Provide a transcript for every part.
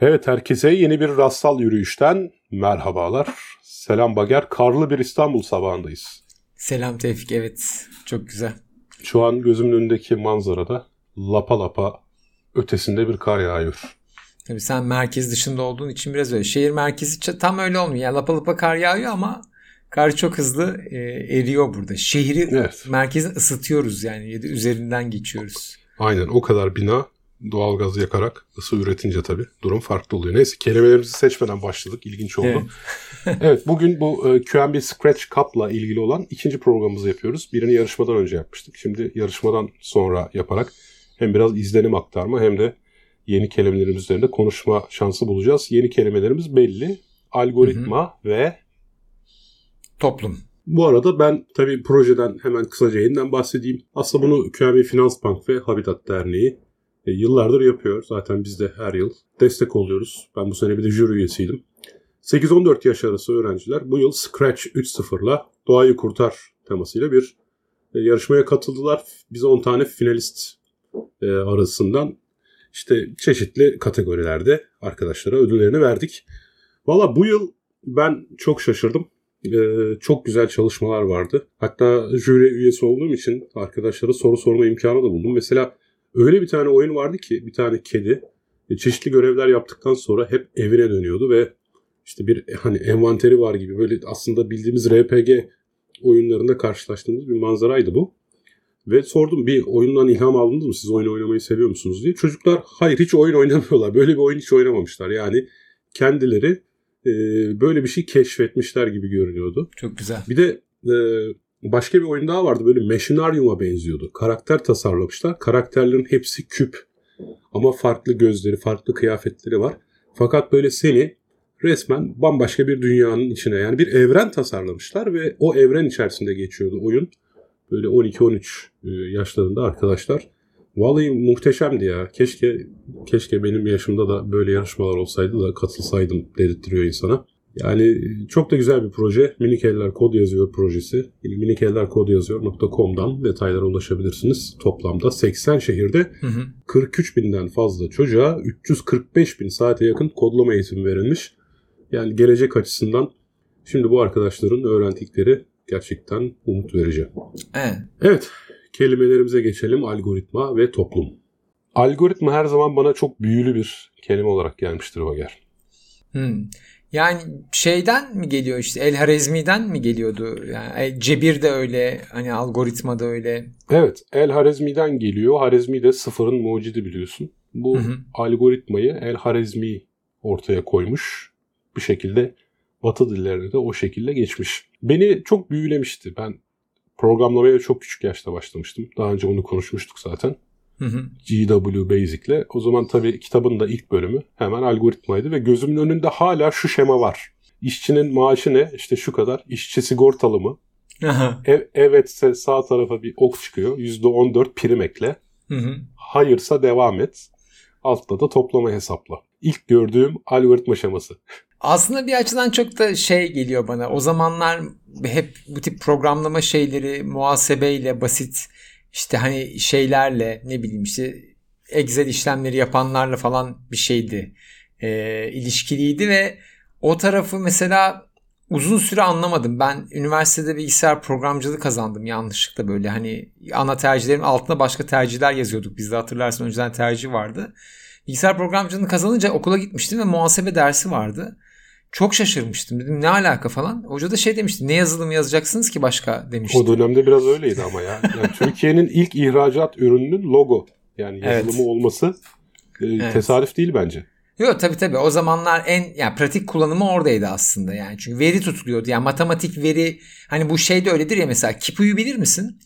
Evet herkese yeni bir rastsal yürüyüşten merhabalar. Selam Bager. Karlı bir İstanbul sabahındayız. Selam Tevfik evet çok güzel. Şu an gözümün önündeki manzarada lapa lapa ötesinde bir kar yağıyor. Tabii sen merkez dışında olduğun için biraz öyle. Şehir merkezi tam öyle olmuyor. Yani lapa lapa kar yağıyor ama kar çok hızlı e, eriyor burada. Şehri evet. merkezini ısıtıyoruz yani ya da üzerinden geçiyoruz. Aynen o kadar bina doğalgaz yakarak ısı üretince tabii durum farklı oluyor. Neyse kelimelerimizi seçmeden başladık. İlginç oldu. Evet, evet bugün bu e, QNB Scratch Cup'la ilgili olan ikinci programımızı yapıyoruz. Birini yarışmadan önce yapmıştık. Şimdi yarışmadan sonra yaparak hem biraz izlenim aktarma hem de yeni kelimelerimiz üzerinde konuşma şansı bulacağız. Yeni kelimelerimiz belli. Algoritma hı hı. ve toplum. Bu arada ben tabii projeden hemen kısaca yeniden bahsedeyim. Aslında bunu QNB Finans Bank ve Habitat Derneği e, yıllardır yapıyor. Zaten biz de her yıl destek oluyoruz. Ben bu sene bir de jüri üyesiydim. 8-14 yaş arası öğrenciler bu yıl Scratch 3.0'la Doğayı Kurtar temasıyla bir e, yarışmaya katıldılar. Biz 10 tane finalist e, arasından işte çeşitli kategorilerde arkadaşlara ödüllerini verdik. Valla bu yıl ben çok şaşırdım. Ee, çok güzel çalışmalar vardı. Hatta jüri üyesi olduğum için arkadaşlara soru sorma imkanı da buldum. Mesela öyle bir tane oyun vardı ki bir tane kedi e, çeşitli görevler yaptıktan sonra hep evine dönüyordu ve işte bir hani envanteri var gibi böyle aslında bildiğimiz RPG oyunlarında karşılaştığımız bir manzaraydı bu. Ve sordum bir oyundan ilham aldınız mı? Siz oyun oynamayı seviyor musunuz diye. Çocuklar hayır hiç oyun oynamıyorlar. Böyle bir oyun hiç oynamamışlar. Yani kendileri e, böyle bir şey keşfetmişler gibi görünüyordu. Çok güzel. Bir de e, başka bir oyun daha vardı. Böyle Machinarium'a benziyordu. Karakter tasarlamışlar. Karakterlerin hepsi küp. Ama farklı gözleri, farklı kıyafetleri var. Fakat böyle seni resmen bambaşka bir dünyanın içine yani bir evren tasarlamışlar ve o evren içerisinde geçiyordu oyun. Böyle 12-13 e, yaşlarında arkadaşlar. Vallahi muhteşemdi ya. Keşke keşke benim yaşımda da böyle yarışmalar olsaydı da katılsaydım dedirtiyor insana. Yani çok da güzel bir proje. Minik Eller Kod Yazıyor projesi. minikellerkodyazıyor.com'dan detaylara ulaşabilirsiniz. Toplamda 80 şehirde hı hı. 43 binden fazla çocuğa 345 bin saate yakın kodlama eğitimi verilmiş. Yani gelecek açısından şimdi bu arkadaşların öğrendikleri gerçekten umut verici. Evet. Evet. Kelimelerimize geçelim. Algoritma ve toplum. Algoritma her zaman bana çok büyülü bir kelime olarak gelmiştir Vager. Hmm. Yani şeyden mi geliyor işte El Harezmi'den mi geliyordu? Yani Cebir de öyle, hani algoritma da öyle. Evet, El Harezmi'den geliyor. Harezmi de sıfırın mucidi biliyorsun. Bu hı hı. algoritmayı El Harezmi ortaya koymuş. Bir şekilde Batı dillerine de o şekilde geçmiş. Beni çok büyülemişti. Ben programlamaya çok küçük yaşta başlamıştım. Daha önce onu konuşmuştuk zaten. Hı hı. GW Basic'le. O zaman tabii kitabın da ilk bölümü hemen algoritmaydı ve gözümün önünde hala şu şema var. İşçinin maaşı ne? İşte şu kadar. İşçi sigortalı mı? Ev, evetse sağ tarafa bir ok çıkıyor. %14 prim ekle. Hı hı. Hayırsa devam et. Altta da toplama hesapla. İlk gördüğüm algoritma şeması. Aslında bir açıdan çok da şey geliyor bana. O zamanlar hep bu tip programlama şeyleri muhasebeyle basit işte hani şeylerle ne bileyim işte Excel işlemleri yapanlarla falan bir şeydi. E, ilişkiliydi ve o tarafı mesela uzun süre anlamadım. Ben üniversitede bilgisayar programcılığı kazandım yanlışlıkla böyle hani ana tercihlerin altında başka tercihler yazıyorduk. Bizde hatırlarsın önceden tercih vardı. Bilgisayar programcılığını kazanınca okula gitmiştim ve muhasebe dersi vardı. Çok şaşırmıştım. Dedim ne alaka falan. Hoca da şey demişti. Ne yazılım yazacaksınız ki başka demişti. O dönemde biraz öyleydi ama ya. Yani Türkiye'nin ilk ihracat ürününün logo. Yani yazılımı evet. olması e, evet. tesadüf değil bence. Yok tabii tabii o zamanlar en yani pratik kullanımı oradaydı aslında yani. Çünkü veri tutuluyordu. Yani matematik veri hani bu şey de öyledir ya mesela Kipu'yu bilir misin?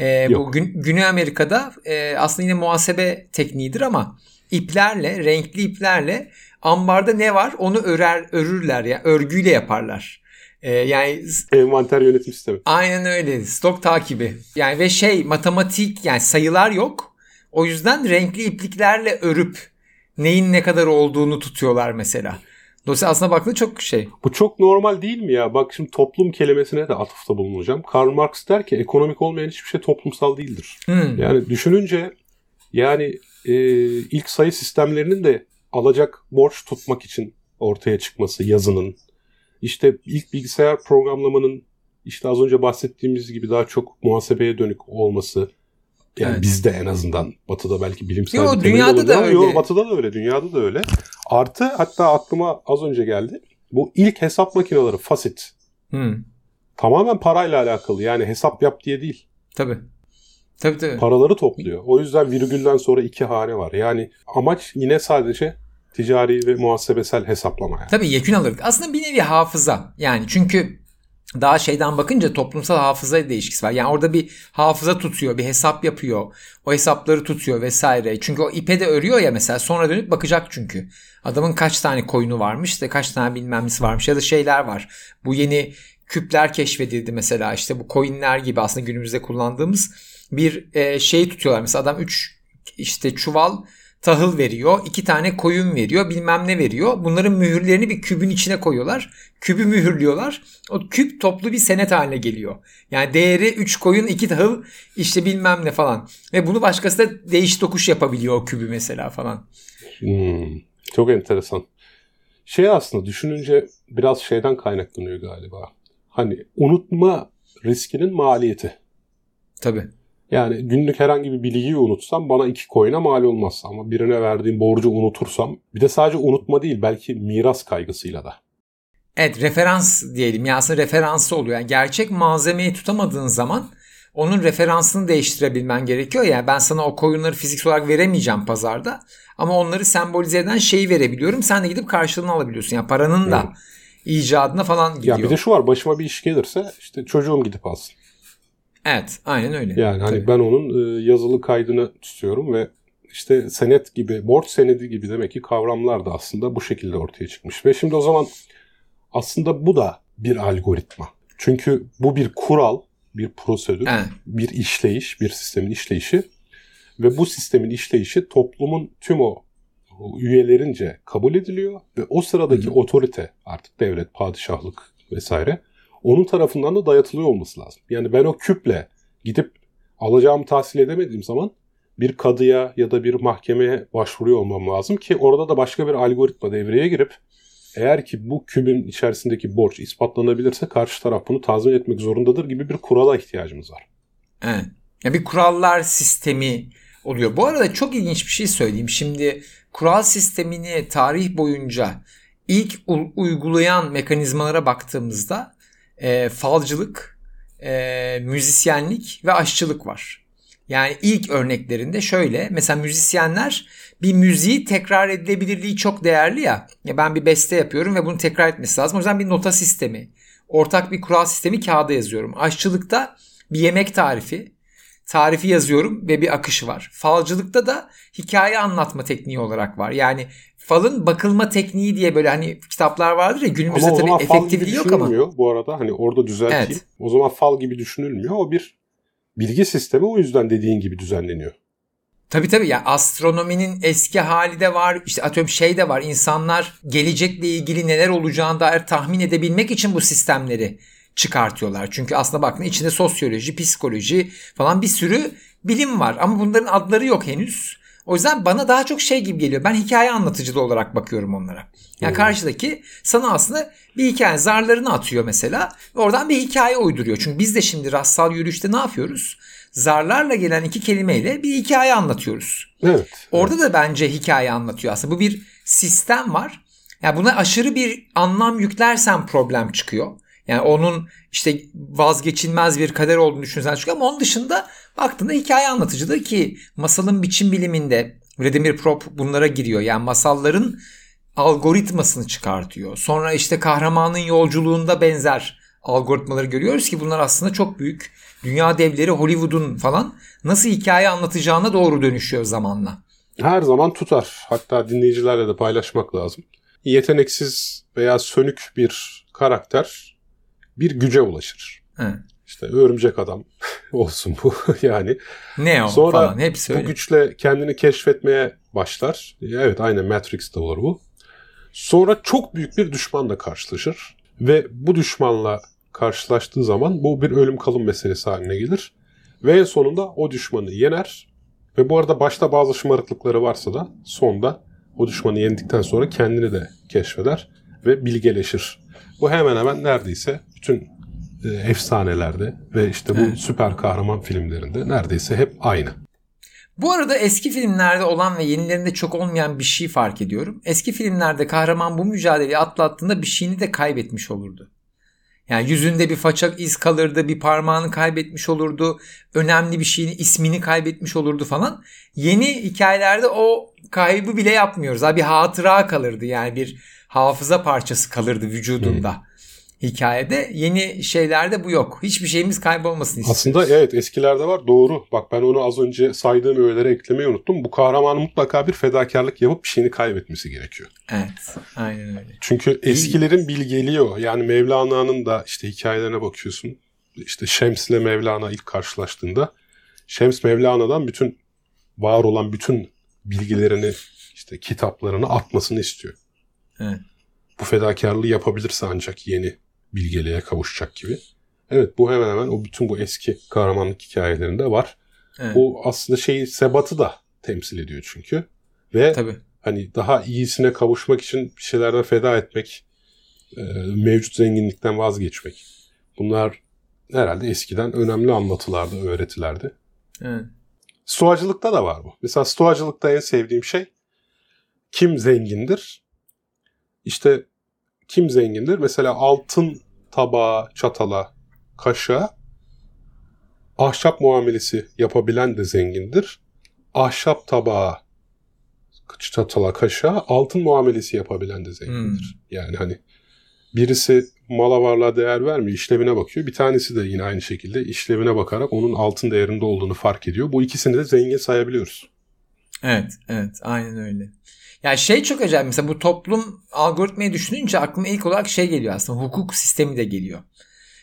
Ee, bu Gün, Güney Amerika'da e, aslında yine muhasebe tekniğidir ama iplerle, renkli iplerle ambarda ne var onu örer örürler ya yani örgüyle yaparlar. Ee, yani envanter yönetim sistemi. Aynen öyle. Stok takibi. Yani ve şey matematik yani sayılar yok. O yüzden renkli ipliklerle örüp neyin ne kadar olduğunu tutuyorlar mesela. Dolayısıyla aslında baktığında çok şey. Bu çok normal değil mi ya? Bak şimdi toplum kelimesine de atıfta bulunacağım. Karl Marx der ki ekonomik olmayan hiçbir şey toplumsal değildir. Hmm. Yani düşününce yani e, ilk sayı sistemlerinin de alacak borç tutmak için ortaya çıkması yazının. İşte ilk bilgisayar programlamanın işte az önce bahsettiğimiz gibi daha çok muhasebeye dönük olması. Yani Evet. bizde en azından. Batı'da belki bilimsel Yo, bir dünyada da öyle. Yo, batı'da da öyle, dünyada da öyle. Artı hatta aklıma az önce geldi. Bu ilk hesap makineleri Facit. Hı. Tamamen parayla alakalı. Yani hesap yap diye değil. Tabii. Tabii tabii. Paraları topluyor. O yüzden virgülden sonra iki hane var. Yani amaç yine sadece ticari ve muhasebesel hesaplama yani. Tabii yekün alırdık. Aslında bir nevi hafıza. Yani çünkü daha şeyden bakınca toplumsal hafıza da ilişkisi var. Yani orada bir hafıza tutuyor, bir hesap yapıyor. O hesapları tutuyor vesaire. Çünkü o ipe de örüyor ya mesela. Sonra dönüp bakacak çünkü. Adamın kaç tane koyunu varmış da kaç tane bilmem nesi varmış ya da şeyler var. Bu yeni küpler keşfedildi mesela işte bu coinler gibi aslında günümüzde kullandığımız bir e, şey tutuyorlar. Mesela adam 3 işte çuval tahıl veriyor. iki tane koyun veriyor. Bilmem ne veriyor. Bunların mühürlerini bir kübün içine koyuyorlar. Kübü mühürlüyorlar. O küp toplu bir senet haline geliyor. Yani değeri 3 koyun 2 tahıl işte bilmem ne falan. Ve bunu başkası da değiş tokuş yapabiliyor o kübü mesela falan. Hmm, çok enteresan. Şey aslında düşününce biraz şeyden kaynaklanıyor galiba. Hani unutma riskinin maliyeti. Tabii. Yani günlük herhangi bir bilgiyi unutsam bana iki coin'e mal olmaz. Ama birine verdiğim borcu unutursam bir de sadece unutma değil belki miras kaygısıyla da. Evet referans diyelim. Ya aslında referansı oluyor. Yani gerçek malzemeyi tutamadığın zaman onun referansını değiştirebilmen gerekiyor. Yani ben sana o koyunları fiziksel olarak veremeyeceğim pazarda. Ama onları sembolize eden şeyi verebiliyorum. Sen de gidip karşılığını alabiliyorsun. Yani paranın da icadına falan gidiyor. Ya bir de şu var başıma bir iş gelirse işte çocuğum gidip alsın. Evet aynen öyle. Yani hani Tabii. ben onun e, yazılı kaydını tutuyorum ve işte senet gibi, borç senedi gibi demek ki kavramlar da aslında bu şekilde ortaya çıkmış. Ve şimdi o zaman aslında bu da bir algoritma. Çünkü bu bir kural, bir prosedür, Evet. bir işleyiş, bir sistemin işleyişi ve bu sistemin işleyişi toplumun tüm o üyelerince kabul ediliyor ve o sıradaki Hı hı. otorite artık devlet, padişahlık vesaire onun tarafından da dayatılıyor olması lazım. Yani ben o küple gidip alacağımı tahsil edemediğim zaman bir kadıya ya da bir mahkemeye başvuruyor olmam lazım ki orada da başka bir algoritma devreye girip eğer ki bu kübün içerisindeki borç ispatlanabilirse karşı taraf bunu tazmin etmek zorundadır gibi bir kurala ihtiyacımız var. Evet. Ya bir kurallar sistemi oluyor. Bu arada çok ilginç bir şey söyleyeyim. Şimdi kural sistemini tarih boyunca ilk uygulayan mekanizmalara baktığımızda e, falcılık, e, müzisyenlik ve aşçılık var. Yani ilk örneklerinde şöyle mesela müzisyenler bir müziği tekrar edilebilirliği çok değerli ya. ya. Ben bir beste yapıyorum ve bunu tekrar etmesi lazım. O yüzden bir nota sistemi, ortak bir kural sistemi kağıda yazıyorum. Aşçılıkta bir yemek tarifi, tarifi yazıyorum ve bir akışı var. Falcılıkta da hikaye anlatma tekniği olarak var. Yani falın bakılma tekniği diye böyle hani kitaplar vardır ya günümüzde Ama tabii zaman fal gibi efektif yok ama. bu arada. Hani orada düzelteyim. Evet. O zaman fal gibi düşünülmüyor. O bir bilgi sistemi o yüzden dediğin gibi düzenleniyor. Tabii tabii ya astronominin eski hali de var. İşte atıyorum şey de var. İnsanlar gelecekle ilgili neler olacağını dair tahmin edebilmek için bu sistemleri çıkartıyorlar. Çünkü aslında bakın içinde sosyoloji, psikoloji falan bir sürü bilim var. Ama bunların adları yok henüz. O yüzden bana daha çok şey gibi geliyor. Ben hikaye anlatıcılığı olarak bakıyorum onlara. Yani Hmm. karşıdaki sana aslında bir hikaye zarlarını atıyor mesela. Ve oradan bir hikaye uyduruyor. Çünkü biz de şimdi rastsal yürüyüşte ne yapıyoruz? Zarlarla gelen iki kelimeyle bir hikaye anlatıyoruz. Evet. Orada da bence hikaye anlatıyor aslında. Bu bir sistem var. Yani buna aşırı bir anlam yüklersen problem çıkıyor. Yani onun işte vazgeçilmez bir kader olduğunu düşünsen çıkıyor. Ama onun dışında baktığında hikaye anlatıcılığı ki masalın biçim biliminde Vladimir Prop bunlara giriyor. Yani masalların algoritmasını çıkartıyor. Sonra işte kahramanın yolculuğunda benzer algoritmaları görüyoruz ki bunlar aslında çok büyük dünya devleri Hollywood'un falan nasıl hikaye anlatacağına doğru dönüşüyor zamanla. Her zaman tutar. Hatta dinleyicilerle de paylaşmak lazım. Yeteneksiz veya sönük bir karakter bir güce ulaşır. He. İşte örümcek adam olsun bu yani. Neo Sonra falan hepsi Bu öyle. güçle kendini keşfetmeye başlar. Evet aynen Matrix'te olur bu. Sonra çok büyük bir düşmanla karşılaşır. Ve bu düşmanla karşılaştığı zaman bu bir ölüm kalım meselesi haline gelir. Ve en sonunda o düşmanı yener. Ve bu arada başta bazı şımarıklıkları varsa da sonda O düşmanı yendikten sonra kendini de keşfeder ve bilgeleşir. Bu hemen hemen neredeyse bütün e, efsanelerde ve işte bu evet. süper kahraman filmlerinde neredeyse hep aynı. Bu arada eski filmlerde olan ve yenilerinde çok olmayan bir şey fark ediyorum. Eski filmlerde kahraman bu mücadeleyi atlattığında bir şeyini de kaybetmiş olurdu. Yani yüzünde bir façak iz kalırdı, bir parmağını kaybetmiş olurdu, önemli bir şeyin ismini kaybetmiş olurdu falan. Yeni hikayelerde o kaybı bile yapmıyoruz. Abi bir hatıra kalırdı yani bir hafıza parçası kalırdı vücudunda. Hmm hikayede. Yeni şeylerde bu yok. Hiçbir şeyimiz kaybolmasın istiyoruz. Aslında evet eskilerde var doğru. Bak ben onu az önce saydığım öğelere eklemeyi unuttum. Bu kahramanın mutlaka bir fedakarlık yapıp bir şeyini kaybetmesi gerekiyor. Evet aynen öyle. Çünkü eskilerin bilgeliği o. Yani Mevlana'nın da işte hikayelerine bakıyorsun. İşte Şems ile Mevlana ilk karşılaştığında Şems Mevlana'dan bütün var olan bütün bilgilerini işte kitaplarını atmasını istiyor. Evet. Bu fedakarlığı yapabilirse ancak yeni bilgeliğe kavuşacak gibi. Evet bu hemen hemen o bütün bu eski kahramanlık hikayelerinde var. Evet. O aslında şeyi sebatı da temsil ediyor çünkü. Ve Tabii. hani daha iyisine kavuşmak için bir şeylerden feda etmek, e, mevcut zenginlikten vazgeçmek. Bunlar herhalde eskiden önemli anlatılardı, öğretilerdi. Evet. Stoacılıkta da var bu. Mesela stoacılıkta en sevdiğim şey kim zengindir? İşte kim zengindir? Mesela altın tabağa, çatala, kaşığa ahşap muamelesi yapabilen de zengindir. Ahşap tabağa, çatala, kaşığa altın muamelesi yapabilen de zengindir. Hmm. Yani hani birisi mala varlığa değer vermiyor, işlevine bakıyor. Bir tanesi de yine aynı şekilde işlevine bakarak onun altın değerinde olduğunu fark ediyor. Bu ikisini de zengin sayabiliyoruz. Evet, evet, aynen öyle. Yani şey çok acayip mesela bu toplum algoritmayı düşününce aklıma ilk olarak şey geliyor aslında hukuk sistemi de geliyor.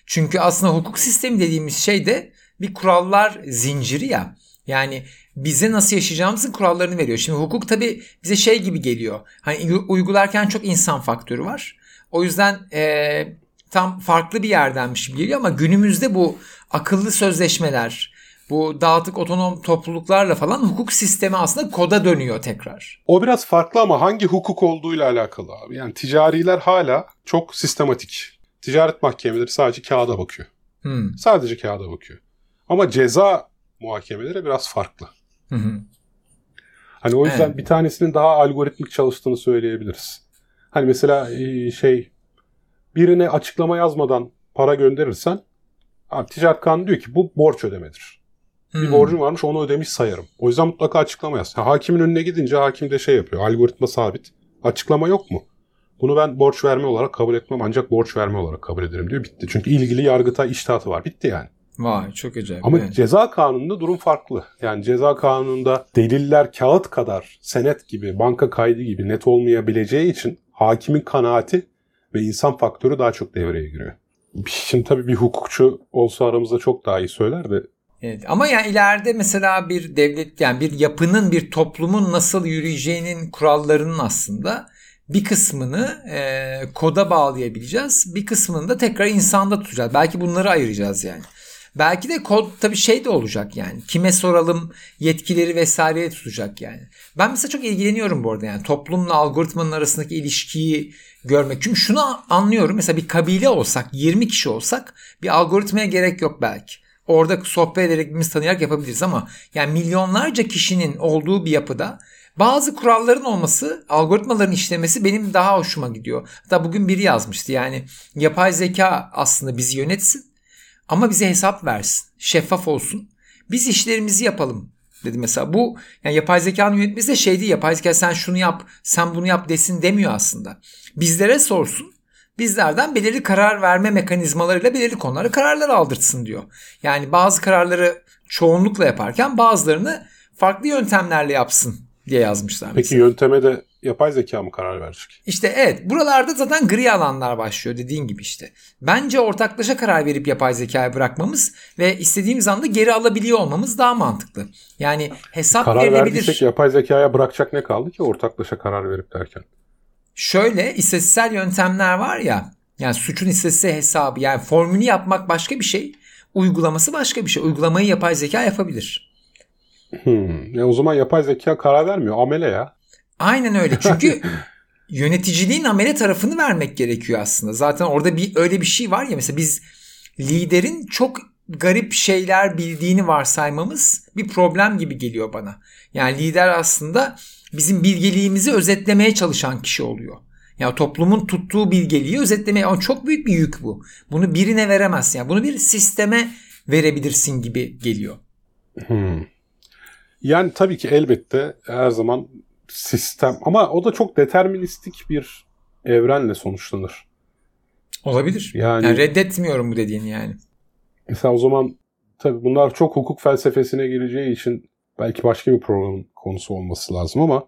Çünkü aslında hukuk sistemi dediğimiz şey de bir kurallar zinciri ya. Yani bize nasıl yaşayacağımızın kurallarını veriyor. Şimdi hukuk tabi bize şey gibi geliyor. Hani uygularken çok insan faktörü var. O yüzden e, tam farklı bir yerdenmiş gibi geliyor ama günümüzde bu akıllı sözleşmeler, bu dağıtık otonom topluluklarla falan hukuk sistemi aslında koda dönüyor tekrar. O biraz farklı ama hangi hukuk olduğuyla alakalı abi. Yani ticariler hala çok sistematik. Ticaret mahkemeleri sadece kağıda bakıyor. Hmm. Sadece kağıda bakıyor. Ama ceza muhakemeleri biraz farklı. Hı Hani o yüzden evet. bir tanesinin daha algoritmik çalıştığını söyleyebiliriz. Hani mesela e, şey birine açıklama yazmadan para gönderirsen abi ticaret kanunu diyor ki bu borç ödemedir. Bir hmm. borcum varmış onu ödemiş sayarım. O yüzden mutlaka açıklama yaz. Ha, hakimin önüne gidince hakim de şey yapıyor. Algoritma sabit. Açıklama yok mu? Bunu ben borç verme olarak kabul etmem ancak borç verme olarak kabul ederim diyor. Bitti. Çünkü ilgili yargıtay iştahatı var. Bitti yani. Vay çok acayip. Ama evet. ceza kanununda durum farklı. Yani ceza kanununda deliller kağıt kadar senet gibi, banka kaydı gibi net olmayabileceği için hakimin kanaati ve insan faktörü daha çok devreye giriyor. Şimdi tabii bir hukukçu olsa aramızda çok daha iyi söyler de Evet, ama yani ileride mesela bir devlet yani bir yapının bir toplumun nasıl yürüyeceğinin kurallarının aslında bir kısmını e, koda bağlayabileceğiz. Bir kısmını da tekrar insanda tutacağız. Belki bunları ayıracağız yani. Belki de kod tabii şey de olacak yani. Kime soralım yetkileri vesaireye tutacak yani. Ben mesela çok ilgileniyorum bu arada yani toplumla algoritmanın arasındaki ilişkiyi görmek. Çünkü şunu anlıyorum. Mesela bir kabile olsak 20 kişi olsak bir algoritmaya gerek yok belki. Orada sohbet ederek birbirimizi tanıyarak yapabiliriz ama yani milyonlarca kişinin olduğu bir yapıda bazı kuralların olması, algoritmaların işlemesi benim daha hoşuma gidiyor. Hatta bugün biri yazmıştı yani yapay zeka aslında bizi yönetsin ama bize hesap versin, şeffaf olsun. Biz işlerimizi yapalım dedi mesela. Bu yani yapay zekanın yönetmesi de şey değil. Yapay zeka sen şunu yap, sen bunu yap desin demiyor aslında. Bizlere sorsun bizlerden belirli karar verme mekanizmalarıyla belirli konulara kararlar aldırtsın diyor. Yani bazı kararları çoğunlukla yaparken bazılarını farklı yöntemlerle yapsın diye yazmışlar. Peki mesela. yönteme de yapay zeka mı karar verecek? İşte evet buralarda zaten gri alanlar başlıyor dediğin gibi işte. Bence ortaklaşa karar verip yapay zekayı bırakmamız ve istediğimiz anda geri alabiliyor olmamız daha mantıklı. Yani hesap karar verilebilir. Karar verdiysek yapay zekaya bırakacak ne kaldı ki ortaklaşa karar verip derken? Şöyle istatistiksel yöntemler var ya yani suçun istatistiksel hesabı yani formülü yapmak başka bir şey uygulaması başka bir şey. Uygulamayı yapay zeka yapabilir. Hmm. Ya o zaman yapay zeka karar vermiyor. Amele ya. Aynen öyle. Çünkü yöneticiliğin amele tarafını vermek gerekiyor aslında. Zaten orada bir öyle bir şey var ya mesela biz liderin çok garip şeyler bildiğini varsaymamız bir problem gibi geliyor bana. Yani lider aslında bizim bilgeliğimizi özetlemeye çalışan kişi oluyor. Yani toplumun tuttuğu bilgeliği özetlemeye ama çok büyük bir yük bu. Bunu birine veremezsin. Yani bunu bir sisteme verebilirsin gibi geliyor. Hmm. Yani tabii ki elbette her zaman sistem ama o da çok deterministik bir evrenle sonuçlanır. Olabilir. Yani, yani reddetmiyorum bu dediğini yani. Mesela o zaman tabii bunlar çok hukuk felsefesine gireceği için belki başka bir programın konusu olması lazım ama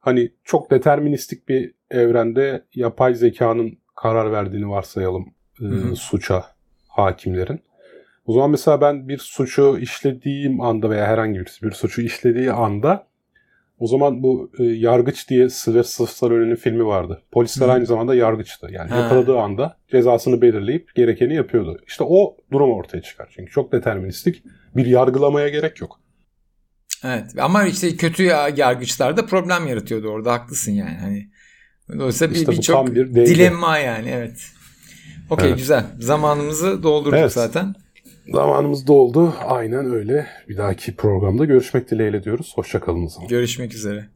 hani çok deterministik bir evrende yapay zekanın karar verdiğini varsayalım e, suça hakimlerin. O zaman mesela ben bir suçu işlediğim anda veya herhangi birisi bir suçu işlediği anda o zaman bu e, Yargıç diye Sylvester Stallone'nin filmi vardı. Polisler Hı. aynı zamanda yargıçtı. Yani ha. yakaladığı anda cezasını belirleyip gerekeni yapıyordu. İşte o durum ortaya çıkar. Çünkü çok deterministik bir yargılamaya gerek yok. Evet ama işte kötü yargıçlar da problem yaratıyordu orada haklısın yani. Hani dolayısıyla işte bir, bir çok bir dilemma yani evet. Okey evet. güzel. Zamanımızı doldurduk evet. zaten. Zamanımız doldu. Aynen öyle. Bir dahaki programda görüşmek dileğiyle diyoruz. Hoşçakalın. Görüşmek üzere.